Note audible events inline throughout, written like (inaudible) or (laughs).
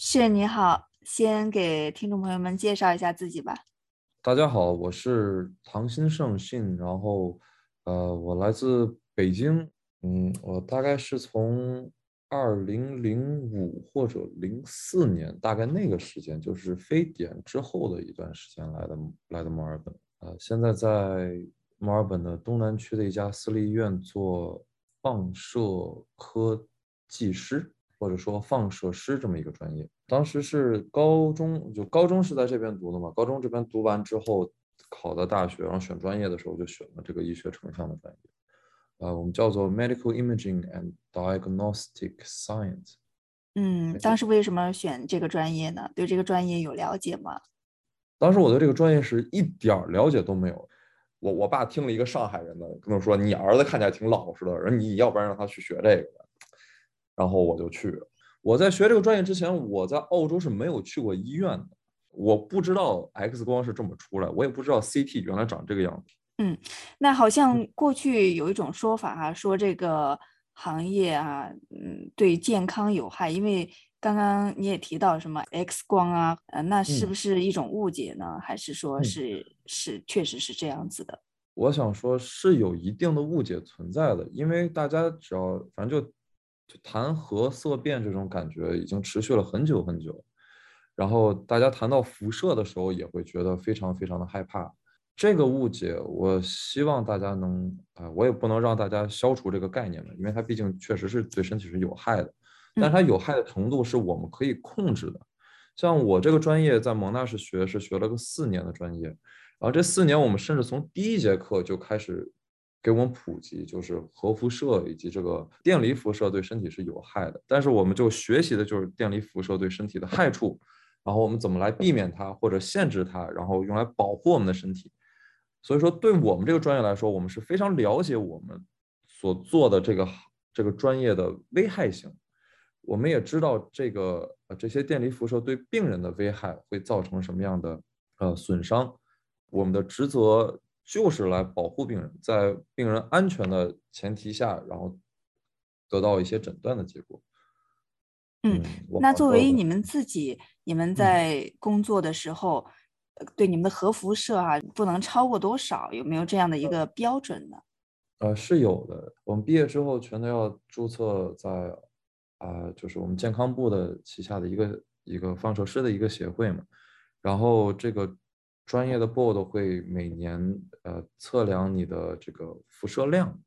是你好，先给听众朋友们介绍一下自己吧。大家好，我是唐新胜信，然后，呃，我来自北京，嗯，我大概是从二零零五或者零四年，大概那个时间，就是非典之后的一段时间来的，来的墨尔本，呃，现在在墨尔本的东南区的一家私立医院做放射科技师。或者说放射师这么一个专业，当时是高中，就高中是在这边读的嘛。高中这边读完之后，考的大学，然后选专业的时候就选了这个医学成像的专业，呃，我们叫做 Medical Imaging and Diagnostic Science。嗯，当时为什么选这个专业呢？对这个专业有了解吗？当时我对这个专业是一点了解都没有。我我爸听了一个上海人的跟我说：“你儿子看起来挺老实的，人你要不然让他去学这个。”然后我就去。我在学这个专业之前，我在澳洲是没有去过医院的。我不知道 X 光是这么出来，我也不知道 CT 原来长这个样子。嗯，那好像过去有一种说法哈，说这个行业啊，嗯，对健康有害。因为刚刚你也提到什么 X 光啊，呃，那是不是一种误解呢？还是说是是确实是这样子的？我想说是有一定的误解存在的，因为大家只要反正就。就谈核色变这种感觉已经持续了很久很久，然后大家谈到辐射的时候也会觉得非常非常的害怕。这个误解，我希望大家能啊，我也不能让大家消除这个概念嘛，因为它毕竟确实是对身体是有害的，但它有害的程度是我们可以控制的。像我这个专业在蒙纳是学是学了个四年的专业，然后这四年我们甚至从第一节课就开始。给我们普及，就是核辐射以及这个电离辐射对身体是有害的，但是我们就学习的就是电离辐射对身体的害处，然后我们怎么来避免它或者限制它，然后用来保护我们的身体。所以说，对我们这个专业来说，我们是非常了解我们所做的这个这个专业的危害性，我们也知道这个呃这些电离辐射对病人的危害会造成什么样的呃损伤，我们的职责。就是来保护病人，在病人安全的前提下，然后得到一些诊断的结果。嗯，那作为你们自己，你们在工作的时候，对你们的核辐射啊，不能超过多少？有没有这样的一个标准呢？呃，是有的。我们毕业之后全都要注册在啊，就是我们健康部的旗下的一个一个放射师的一个协会嘛，然后这个。专业的 board 会每年呃测量你的这个辐射量，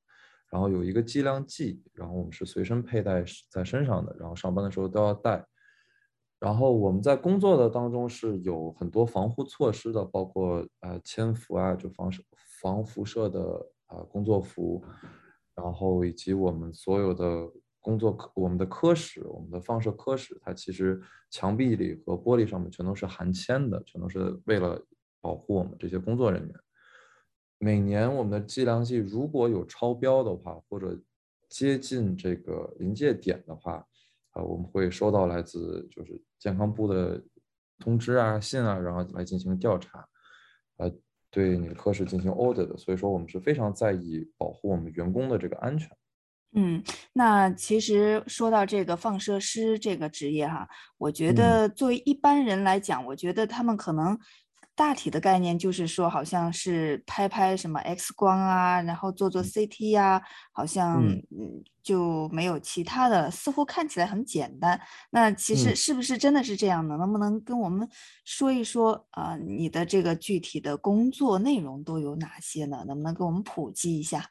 然后有一个计量计，然后我们是随身佩戴在身上的，然后上班的时候都要带。然后我们在工作的当中是有很多防护措施的，包括呃铅服啊，就防防辐射的啊工作服，然后以及我们所有的工作科我们的科室，我们的放射科室，它其实墙壁里和玻璃上面全都是含铅的，全都是为了。保护我们这些工作人员。每年我们的计量计如果有超标的话，或者接近这个临界点的话，啊，我们会收到来自就是健康部的通知啊、信啊，然后来进行调查，呃，对你的科室进行 order 的。所以说，我们是非常在意保护我们员工的这个安全。嗯，那其实说到这个放射师这个职业哈，我觉得作为一般人来讲，我觉得他们可能。大体的概念就是说，好像是拍拍什么 X 光啊，然后做做 CT 呀，好像嗯就没有其他的，似乎看起来很简单。那其实是不是真的是这样呢？能不能跟我们说一说啊？你的这个具体的工作内容都有哪些呢？能不能给我们普及一下？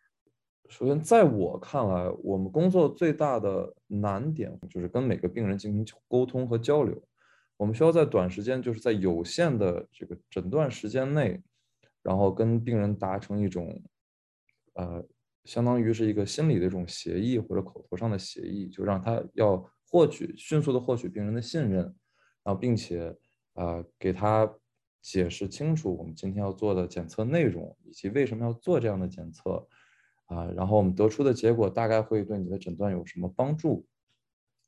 首先，在我看来，我们工作最大的难点就是跟每个病人进行沟通和交流。我们需要在短时间，就是在有限的这个诊断时间内，然后跟病人达成一种，呃，相当于是一个心理的一种协议或者口头上的协议，就让他要获取迅速的获取病人的信任，然后并且呃给他解释清楚我们今天要做的检测内容以及为什么要做这样的检测，啊，然后我们得出的结果大概会对你的诊断有什么帮助，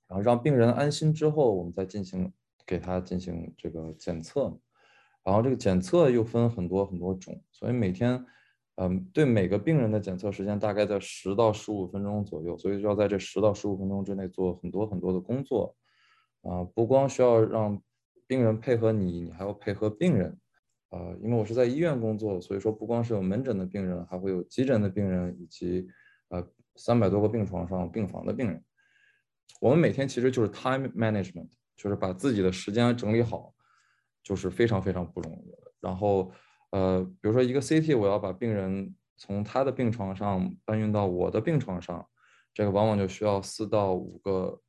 然后让病人安心之后，我们再进行。给他进行这个检测，然后这个检测又分很多很多种，所以每天，嗯，对每个病人的检测时间大概在十到十五分钟左右，所以就要在这十到十五分钟之内做很多很多的工作，啊，不光需要让病人配合你，你还要配合病人。呃，因为我是在医院工作，所以说不光是有门诊的病人，还会有急诊的病人，以及呃三百多个病床上病房的病人。我们每天其实就是 time management，就是把自己的时间整理好，就是非常非常不容易的。然后呃，比如说一个 CT，我要把病人从他的病床上搬运到我的病床上，这个往往就需要四到五个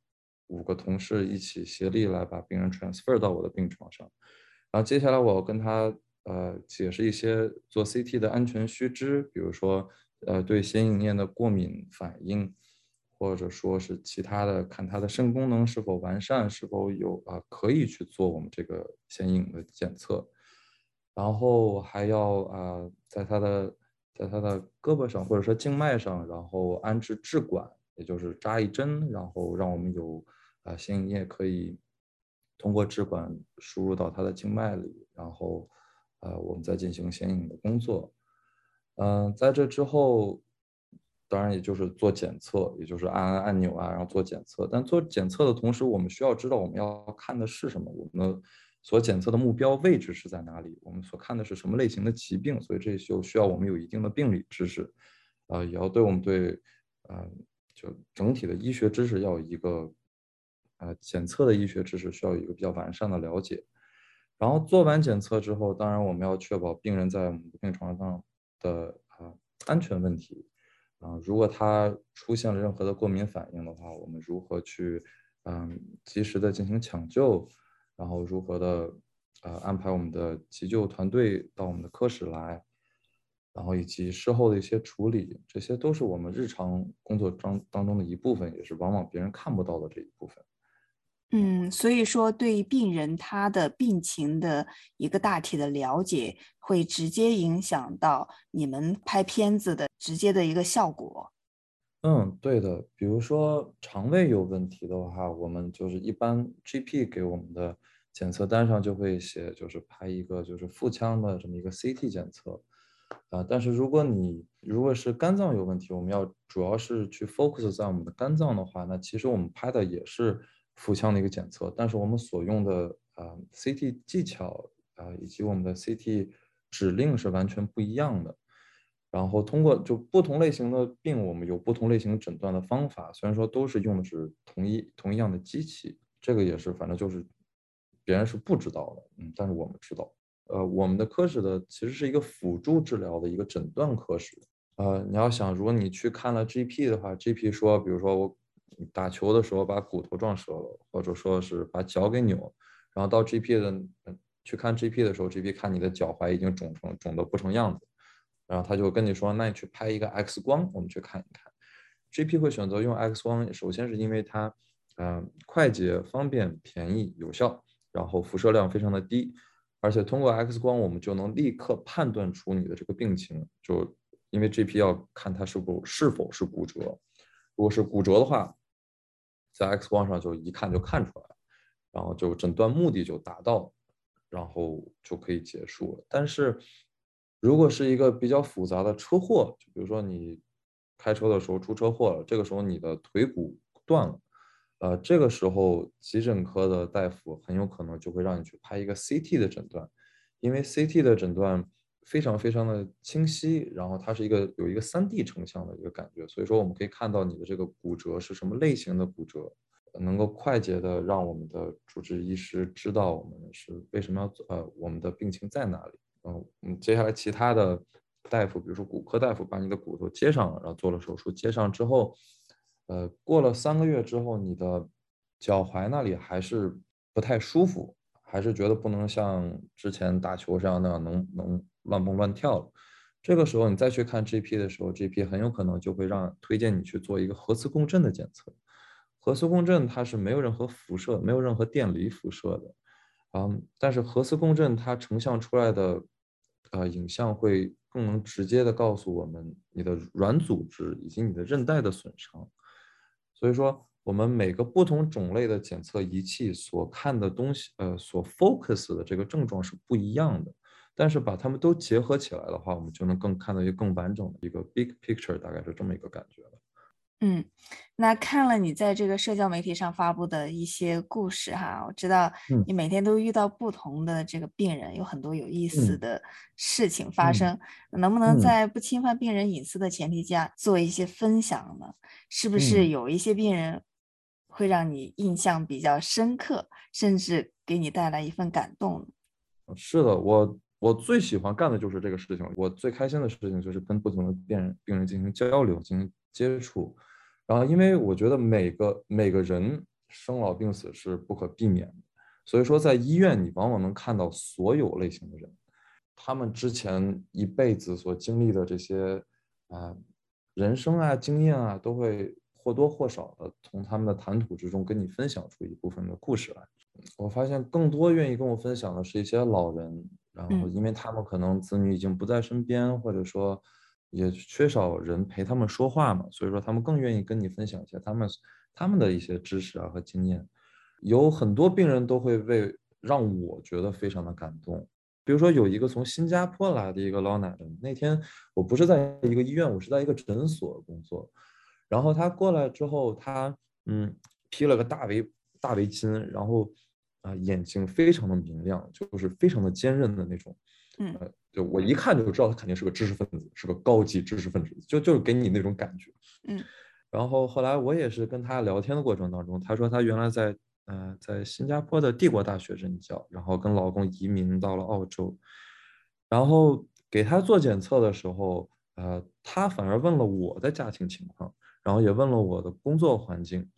五个同事一起协力来把病人 transfer 到我的病床上。然后接下来我要跟他。呃，解释一些做 CT 的安全须知，比如说，呃，对显影液的过敏反应，或者说是其他的，看他的肾功能是否完善，是否有啊可以去做我们这个显影的检测，然后还要啊，在他的在他的胳膊上或者说静脉上，然后安置置管，也就是扎一针，然后让我们有啊显影液可以通过置管输入到他的静脉里，然后。呃，我们再进行显影的工作，嗯，在这之后，当然也就是做检测，也就是按按按钮啊，然后做检测。但做检测的同时，我们需要知道我们要看的是什么，我们的所检测的目标位置是在哪里，我们所看的是什么类型的疾病，所以这就需要我们有一定的病理知识，啊，也要对我们对，呃，就整体的医学知识要有一个，呃，检测的医学知识需要有一个比较完善的了解。然后做完检测之后，当然我们要确保病人在我们病床上的啊安全问题啊，如果他出现了任何的过敏反应的话，我们如何去嗯及时的进行抢救，然后如何的呃安排我们的急救团队到我们的科室来，然后以及事后的一些处理，这些都是我们日常工作当当中的一部分，也是往往别人看不到的这一部分。嗯，所以说对病人他的病情的一个大体的了解，会直接影响到你们拍片子的直接的一个效果。嗯，对的。比如说肠胃有问题的话，我们就是一般 GP 给我们的检测单上就会写，就是拍一个就是腹腔的这么一个 CT 检测。啊，但是如果你如果是肝脏有问题，我们要主要是去 focus 在我们的肝脏的话，那其实我们拍的也是。腹腔的一个检测，但是我们所用的啊 CT 技巧啊以及我们的 CT 指令是完全不一样的。然后通过就不同类型的病，我们有不同类型诊断的方法。虽然说都是用的是同一同一样的机器，这个也是反正就是别人是不知道的，嗯，但是我们知道。呃，我们的科室的其实是一个辅助治疗的一个诊断科室。呃，你要想，如果你去看了 GP 的话，GP 说，比如说我。打球的时候把骨头撞折了，或者说是把脚给扭，然后到 GP 的去看 GP 的时候，GP 看你的脚踝已经肿成肿得不成样子，然后他就跟你说，那你去拍一个 X 光，我们去看一看。GP 会选择用 X 光，首先是因为它，嗯，快捷、方便、便宜、有效，然后辐射量非常的低，而且通过 X 光我们就能立刻判断出你的这个病情，就因为 GP 要看它是否是否是骨折，如果是骨折的话。在 X 光上就一看就看出来，然后就诊断目的就达到，然后就可以结束了。但是，如果是一个比较复杂的车祸，就比如说你开车的时候出车祸了，这个时候你的腿骨断了，呃，这个时候急诊科的大夫很有可能就会让你去拍一个 CT 的诊断，因为 CT 的诊断。非常非常的清晰，然后它是一个有一个三 D 成像的一个感觉，所以说我们可以看到你的这个骨折是什么类型的骨折，能够快捷的让我们的主治医师知道我们是为什么要做，呃，我们的病情在哪里。嗯，嗯，接下来其他的大夫，比如说骨科大夫，把你的骨头接上了，然后做了手术，接上之后，呃，过了三个月之后，你的脚踝那里还是不太舒服，还是觉得不能像之前打球这样那样能能。乱蹦乱跳了，这个时候你再去看 GP 的时候，GP 很有可能就会让推荐你去做一个核磁共振的检测。核磁共振它是没有任何辐射、没有任何电离辐射的，嗯，但是核磁共振它成像出来的呃影像会更能直接的告诉我们你的软组织以及你的韧带的损伤。所以说，我们每个不同种类的检测仪器所看的东西，呃，所 focus 的这个症状是不一样的。但是把它们都结合起来的话，我们就能更看到一个更完整的一个 big picture，大概是这么一个感觉了。嗯，那看了你在这个社交媒体上发布的一些故事哈，我知道你每天都遇到不同的这个病人，有很多有意思的事情发生。能不能在不侵犯病人隐私的前提下做一些分享呢？是不是有一些病人会让你印象比较深刻，甚至给你带来一份感动？是的，我我最喜欢干的就是这个事情。我最开心的事情就是跟不同的病人病人进行交流，进行接触。然后，因为我觉得每个每个人生老病死是不可避免的，所以说在医院你往往能看到所有类型的人，他们之前一辈子所经历的这些啊人生啊经验啊，都会或多或少的从他们的谈吐之中跟你分享出一部分的故事来。我发现更多愿意跟我分享的是一些老人，然后因为他们可能子女已经不在身边，或者说。也缺少人陪他们说话嘛，所以说他们更愿意跟你分享一些他们他们的一些知识啊和经验。有很多病人都会为让我觉得非常的感动。比如说有一个从新加坡来的一个老奶奶，那天我不是在一个医院，我是在一个诊所工作。然后他过来之后，他嗯披了个大围大围巾，然后啊眼睛非常的明亮，就是非常的坚韧的那种。嗯。就我一看就知道他肯定是个知识分子，是个高级知识分子，就就是给你那种感觉。嗯，然后后来我也是跟他聊天的过程当中，他说他原来在呃在新加坡的帝国大学任教，然后跟老公移民到了澳洲，然后给他做检测的时候，呃，他反而问了我的家庭情况，然后也问了我的工作环境。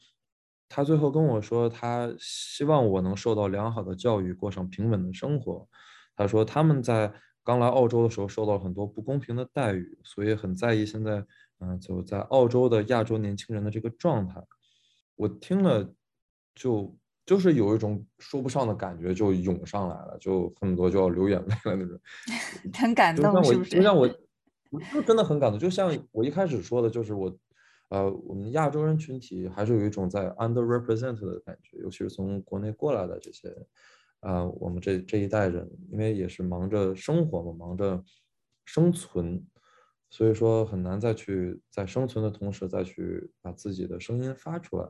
他最后跟我说，他希望我能受到良好的教育，过上平稳的生活。他说他们在。刚来澳洲的时候受到很多不公平的待遇，所以很在意现在，嗯，就在澳洲的亚洲年轻人的这个状态。我听了，就就是有一种说不上的感觉就涌上来了，就很多就要流眼泪了那种，(laughs) 很感动，是不是？就像我，就真的很感动。就像我一开始说的，就是我，呃，我们亚洲人群体还是有一种在 underrepresented 的感觉，尤其是从国内过来的这些。啊，我们这这一代人，因为也是忙着生活嘛，忙着生存，所以说很难再去在生存的同时再去把自己的声音发出来。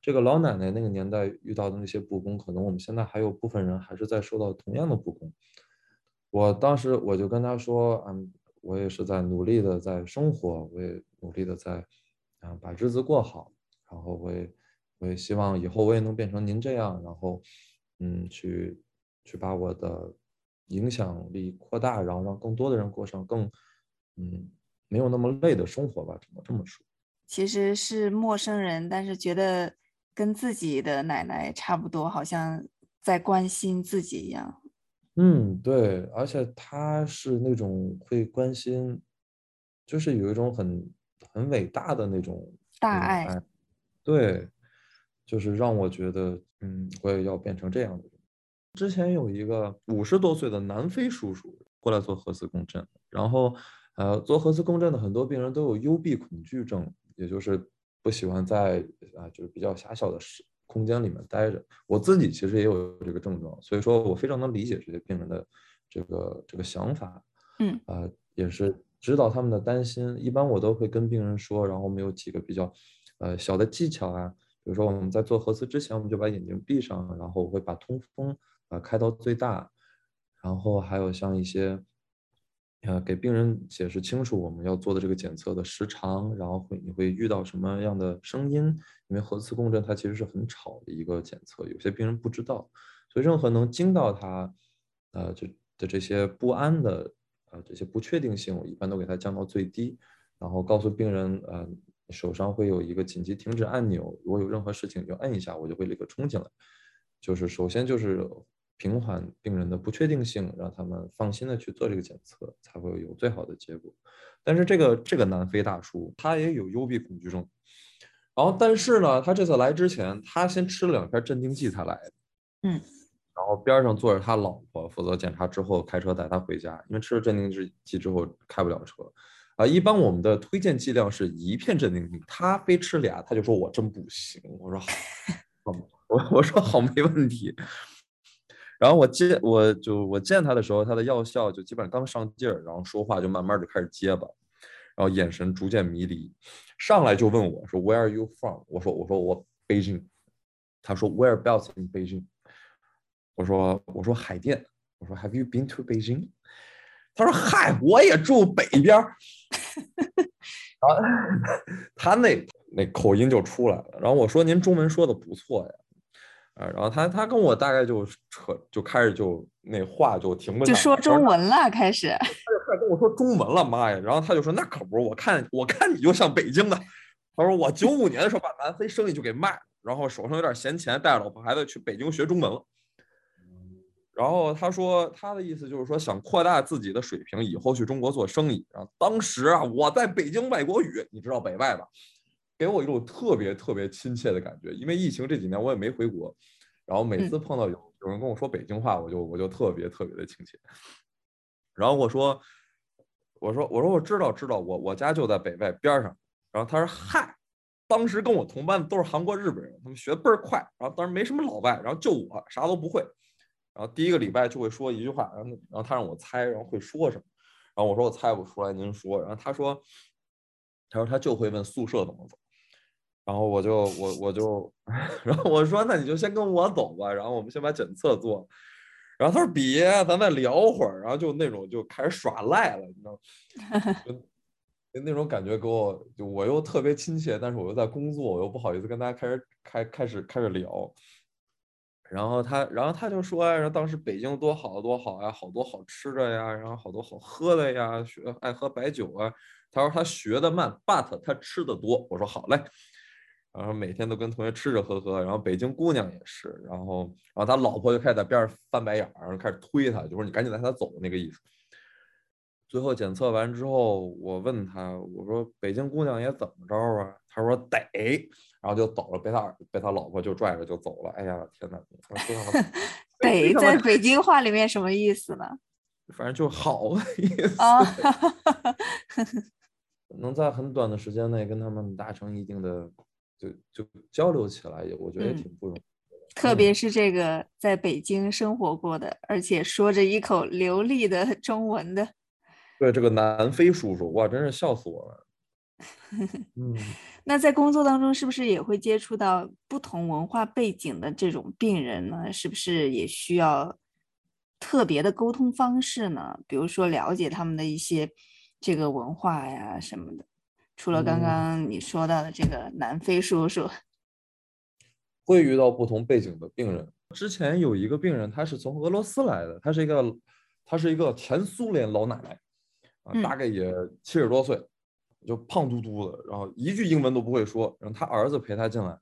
这个老奶奶那个年代遇到的那些不公，可能我们现在还有部分人还是在受到同样的不公。我当时我就跟她说，嗯，我也是在努力的在生活，我也努力的在啊把日子过好，然后我也我也希望以后我也能变成您这样，然后。嗯，去去把我的影响力扩大，然后让更多的人过上更嗯没有那么累的生活吧，只能这么说。其实是陌生人，但是觉得跟自己的奶奶差不多，好像在关心自己一样。嗯，对，而且他是那种会关心，就是有一种很很伟大的那种大爱。对，就是让我觉得。嗯，我也要变成这样的人。之前有一个五十多岁的南非叔叔过来做核磁共振，然后，呃，做核磁共振的很多病人都有幽闭恐惧症，也就是不喜欢在啊，就是比较狭小的室空间里面待着。我自己其实也有这个症状，所以说我非常能理解这些病人的这个这个想法。嗯，啊，也是知道他们的担心。一般我都会跟病人说，然后我们有几个比较呃小的技巧啊。比如说我们在做核磁之前，我们就把眼睛闭上，然后我会把通风啊开到最大，然后还有像一些，呃，给病人解释清楚我们要做的这个检测的时长，然后会你会遇到什么样的声音，因为核磁共振它其实是很吵的一个检测，有些病人不知道，所以任何能惊到他，呃，就的这些不安的，呃，这些不确定性，我一般都给它降到最低，然后告诉病人，呃。手上会有一个紧急停止按钮，如果有任何事情就按一下，我就会立刻冲进来。就是首先就是平缓病人的不确定性，让他们放心的去做这个检测，才会有最好的结果。但是这个这个南非大叔他也有幽闭恐惧症，然后但是呢，他这次来之前，他先吃了两片镇定剂才来的。嗯，然后边上坐着他老婆，负责检查之后开车带他回家，因为吃了镇定剂之后开不了车。啊，一般我们的推荐剂量是一片镇定剂，他非吃俩，他就说我真不行。我说好，我我说好没问题。然后我见我就我见他的时候，他的药效就基本上刚上劲儿，然后说话就慢慢就开始结巴。然后眼神逐渐迷离，上来就问我说 Where are you from？我说我说我北京。他说 Whereabouts in Beijing？我说我说海淀。我说 Have you been to Beijing？他说嗨，我也住北边儿。然后 (laughs) 他那那口音就出来了。然后我说您中文说的不错呀。啊，然后他他跟我大概就扯就开始就那话就停不就说中文了，开始。他就开始跟我说中文了，妈呀！然后他就说那可不是，我看我看你就像北京的。他说我九五年的时候把南非生意就给卖了，然后手上有点闲钱，带着老婆孩子去北京学中文了。然后他说他的意思就是说想扩大自己的水平，以后去中国做生意。然后当时啊，我在北京外国语，你知道北外吧？给我一种特别特别亲切的感觉，因为疫情这几年我也没回国，然后每次碰到有有人跟我说北京话，我就我就特别特别的亲切。然后我说我说我说我知道知道，我我家就在北外边上。然后他说嗨，当时跟我同班的都是韩国日本人，他们学的倍儿快。然后当时没什么老外，然后就我啥都不会。然后第一个礼拜就会说一句话，然后然后他让我猜，然后会说什么。然后我说我猜不出来，您说。然后他说他说他就会问宿舍怎么走。然后我就我我就，(laughs) 然后我说那你就先跟我走吧，然后我们先把检测做。然后他说别，咱再聊会儿。然后就那种就开始耍赖了，你知道吗？(laughs) 就那种感觉给我，就我又特别亲切，但是我又在工作，我又不好意思跟大家开始开开始开始聊。然后他，然后他就说呀，当时北京多好多好呀，好多好吃的呀，然后好多好喝的呀，学爱喝白酒啊。他说他学的慢，but 他吃的多。我说好嘞。然后每天都跟同学吃吃喝喝，然后北京姑娘也是，然后然后他老婆就开始在边上翻白眼儿，然后开始推他，就说你赶紧带他走那个意思。最后检测完之后，我问他，我说北京姑娘也怎么着啊？他说得，然后就走了，被他被他老婆就拽着就走了。哎呀，天哪！得 (laughs) 在北京话里面什么意思呢？(laughs) 反正就好的意思。(laughs) 能在很短的时间内跟他们达成一定的。就就交流起来也，我觉得也挺不容易。特别是这个在北京生活过的，而且说着一口流利的中文的。对，这个南非叔叔，哇，真是笑死我了。(laughs) 嗯，那在工作当中，是不是也会接触到不同文化背景的这种病人呢？是不是也需要特别的沟通方式呢？比如说了解他们的一些这个文化呀什么的。除了刚刚你说到的这个南非叔叔，(laughs) 会遇到不同背景的病人。之前有一个病人，他是从俄罗斯来的，他是一个，他是一个前苏联老奶奶，啊，大概也七十多岁，就胖嘟嘟的，然后一句英文都不会说。然后他儿子陪他进来，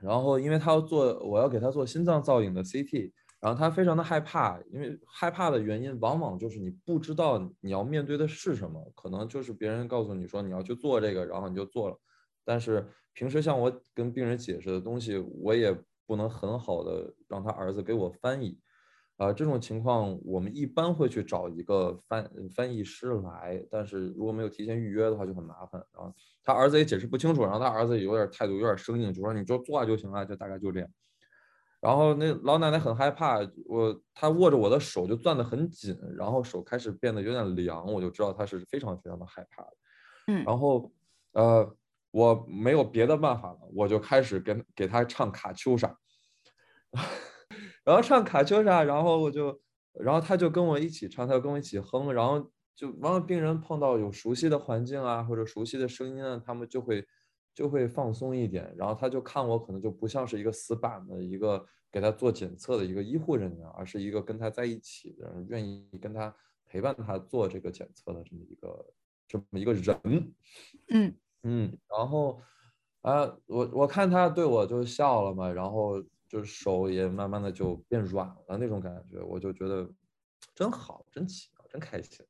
然后因为他要做，我要给他做心脏造影的 CT。然后他非常的害怕，因为害怕的原因往往就是你不知道你要面对的是什么，可能就是别人告诉你说你要去做这个，然后你就做了。但是平时像我跟病人解释的东西，我也不能很好的让他儿子给我翻译。啊，这种情况我们一般会去找一个翻翻译师来，但是如果没有提前预约的话就很麻烦。然后他儿子也解释不清楚，然后他儿子也有点态度有点生硬，就说你就做就行了，就大概就这样。然后那老奶奶很害怕，我她握着我的手就攥得很紧，然后手开始变得有点凉，我就知道她是非常非常的害怕的。嗯，然后呃我没有别的办法了，我就开始跟给她唱卡秋莎，然后唱卡秋莎，然后我就然后他就跟我一起唱，他就跟我一起哼，然后就完了。病人碰到有熟悉的环境啊或者熟悉的声音啊，他们就会。就会放松一点，然后他就看我可能就不像是一个死板的一个给他做检测的一个医护人员，而是一个跟他在一起的，愿意跟他陪伴他做这个检测的这么一个这么一个人。嗯嗯，然后啊，我我看他对我就笑了嘛，然后就是手也慢慢的就变软了那种感觉，我就觉得真好，真奇妙，真开心。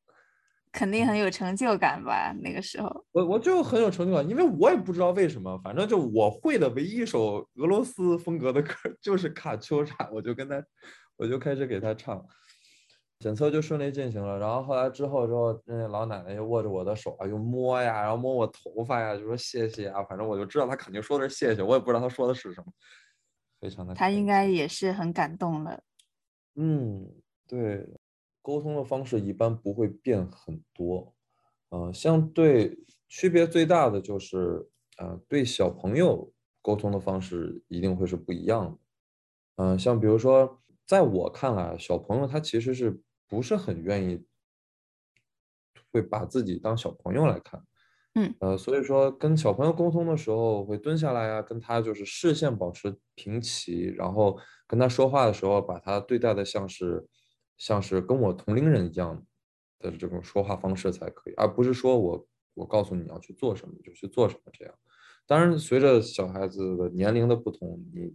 肯定很有成就感吧？那个时候，我我就很有成就感，因为我也不知道为什么，反正就我会的唯一一首俄罗斯风格的歌就是卡秋莎，我就跟他，我就开始给他唱，检测就顺利进行了。然后后来之后之后，那老奶奶又握着我的手啊，又摸呀，然后摸我头发呀，就说谢谢啊。反正我就知道他肯定说的是谢谢，我也不知道他说的是什么，非常的。他应该也是很感动了。嗯，对。沟通的方式一般不会变很多，呃，相对区别最大的就是，呃，对小朋友沟通的方式一定会是不一样的。嗯，像比如说，在我看来，小朋友他其实是不是很愿意会把自己当小朋友来看。嗯，呃，所以说跟小朋友沟通的时候会蹲下来啊，跟他就是视线保持平齐，然后跟他说话的时候，把他对待的像是像是跟我同龄人一样。的这种说话方式才可以，而不是说我我告诉你要去做什么就去做什么这样。当然，随着小孩子的年龄的不同，你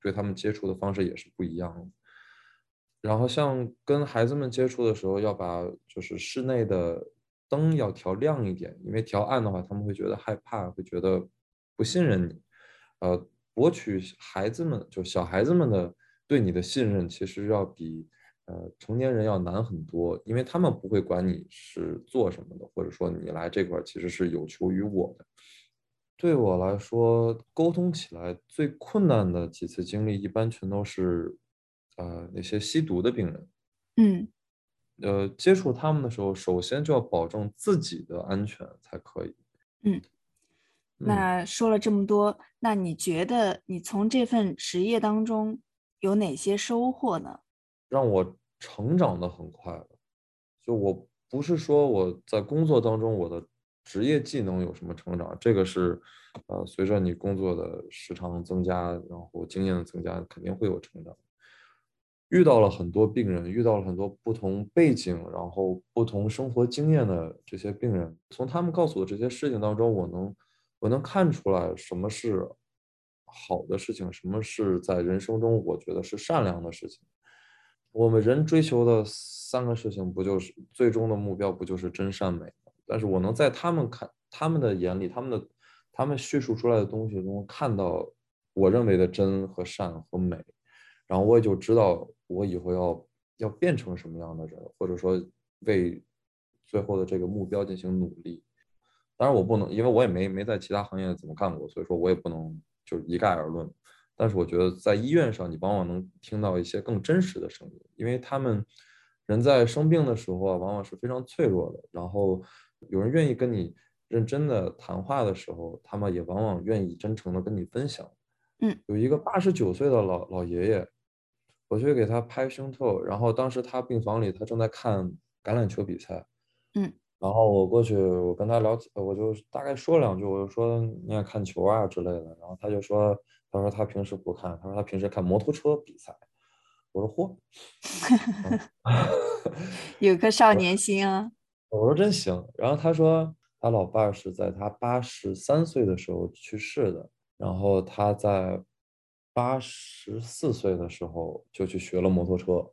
对他们接触的方式也是不一样的。然后，像跟孩子们接触的时候，要把就是室内的灯要调亮一点，因为调暗的话，他们会觉得害怕，会觉得不信任你。呃，博取孩子们就小孩子们的对你的信任，其实要比。呃，成年人要难很多，因为他们不会管你是做什么的，或者说你来这块其实是有求于我的。对我来说，沟通起来最困难的几次经历，一般全都是，呃，那些吸毒的病人。嗯，呃，接触他们的时候，首先就要保证自己的安全才可以。嗯，那说了这么多，那你觉得你从这份职业当中有哪些收获呢？让我成长的很快的，就我不是说我在工作当中我的职业技能有什么成长，这个是，呃，随着你工作的时长增加，然后经验的增加，肯定会有成长。遇到了很多病人，遇到了很多不同背景，然后不同生活经验的这些病人，从他们告诉我这些事情当中，我能我能看出来什么是好的事情，什么是在人生中我觉得是善良的事情。我们人追求的三个事情，不就是最终的目标，不就是真善美吗？但是我能在他们看他们的眼里，他们的他们叙述出来的东西中看到我认为的真和善和美，然后我也就知道我以后要要变成什么样的人，或者说为最后的这个目标进行努力。当然我不能，因为我也没没在其他行业怎么干过，所以说我也不能就一概而论。但是我觉得在医院上，你往往能听到一些更真实的声音，因为他们人在生病的时候啊，往往是非常脆弱的。然后有人愿意跟你认真的谈话的时候，他们也往往愿意真诚的跟你分享。嗯，有一个八十九岁的老老爷爷，我去给他拍胸透，然后当时他病房里他正在看橄榄球比赛。嗯，然后我过去，我跟他聊，我就大概说两句，我就说你也看球啊之类的，然后他就说。他说他平时不看，他说他平时看摩托车比赛。我说嚯，(laughs) 有颗少年心啊！(laughs) 我说真行。然后他说他老伴儿是在他八十三岁的时候去世的，然后他在八十四岁的时候就去学了摩托车。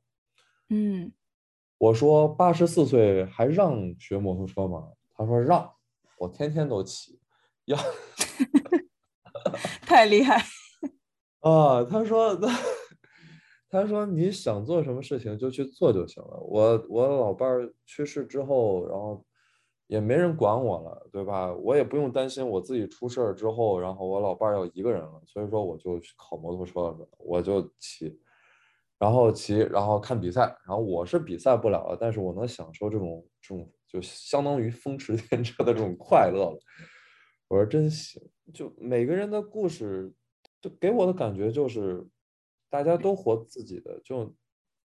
嗯，我说八十四岁还让学摩托车吗？他说让，我天天都骑。呀 (laughs) (laughs) 太厉害！啊，他说，他 (laughs) 他说你想做什么事情就去做就行了。我我老伴儿去世之后，然后也没人管我了，对吧？我也不用担心我自己出事儿之后，然后我老伴儿要一个人了。所以说我就去考摩托车了，我就骑，然后骑，然后看比赛。然后我是比赛不了了，但是我能享受这种这种就相当于风驰电掣的这种快乐了。我说真行，就每个人的故事。就给我的感觉就是，大家都活自己的，就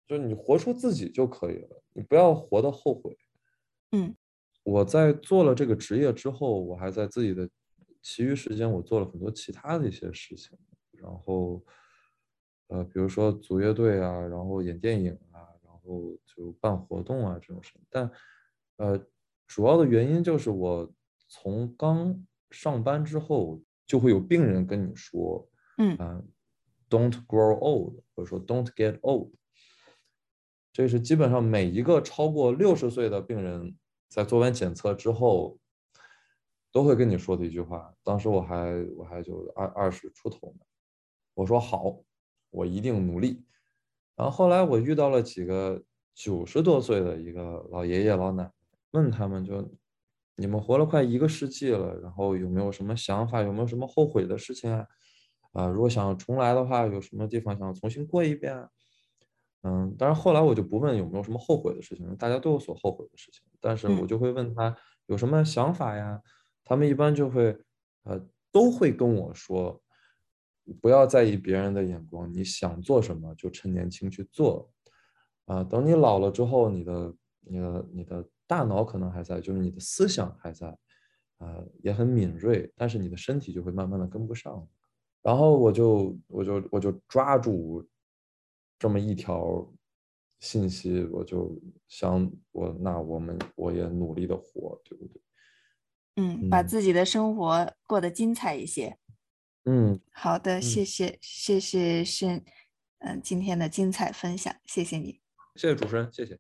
就你活出自己就可以了，你不要活得后悔。嗯，我在做了这个职业之后，我还在自己的其余时间，我做了很多其他的一些事情，然后呃，比如说组乐队啊，然后演电影啊，然后就办活动啊这种事。但呃，主要的原因就是我从刚上班之后，就会有病人跟你说。嗯啊，Don't grow old，或者说 Don't get old，这是基本上每一个超过六十岁的病人在做完检测之后都会跟你说的一句话。当时我还我还就二二十出头呢，我说好，我一定努力。然后后来我遇到了几个九十多岁的一个老爷爷老奶奶，问他们就你们活了快一个世纪了，然后有没有什么想法，有没有什么后悔的事情啊？啊，如果想重来的话，有什么地方想重新过一遍？嗯，当然后来我就不问有没有什么后悔的事情，大家都有所后悔的事情，但是我就会问他有什么想法呀？他们一般就会，呃，都会跟我说，不要在意别人的眼光，你想做什么就趁年轻去做，啊，等你老了之后，你的、你的、你的大脑可能还在，就是你的思想还在，呃，也很敏锐，但是你的身体就会慢慢的跟不上。然后我就我就我就抓住这么一条信息，我就想我那我们我也努力的活，对不对？嗯，把自己的生活过得精彩一些。嗯，好的，谢谢，谢谢是，嗯，今天的精彩分享，谢谢你，谢谢主持人，谢谢。